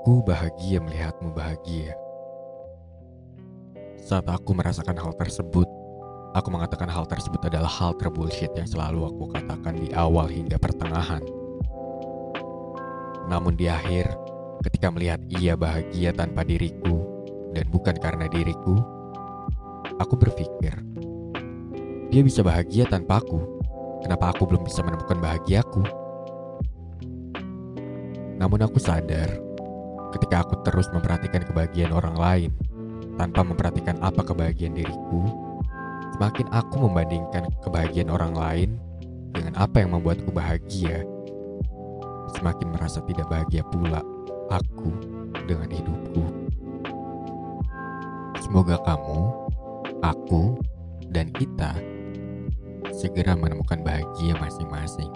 Aku bahagia melihatmu bahagia. Saat aku merasakan hal tersebut, aku mengatakan hal tersebut adalah hal terbullshit yang selalu aku katakan di awal hingga pertengahan. Namun di akhir, ketika melihat ia bahagia tanpa diriku dan bukan karena diriku, aku berpikir, dia bisa bahagia tanpa aku. Kenapa aku belum bisa menemukan bahagiaku? Namun aku sadar, ketika aku terus memperhatikan kebahagiaan orang lain tanpa memperhatikan apa kebahagiaan diriku, semakin aku membandingkan kebahagiaan orang lain dengan apa yang membuatku bahagia, semakin merasa tidak bahagia pula aku dengan hidupku. Semoga kamu, aku, dan kita segera menemukan bahagia masing-masing.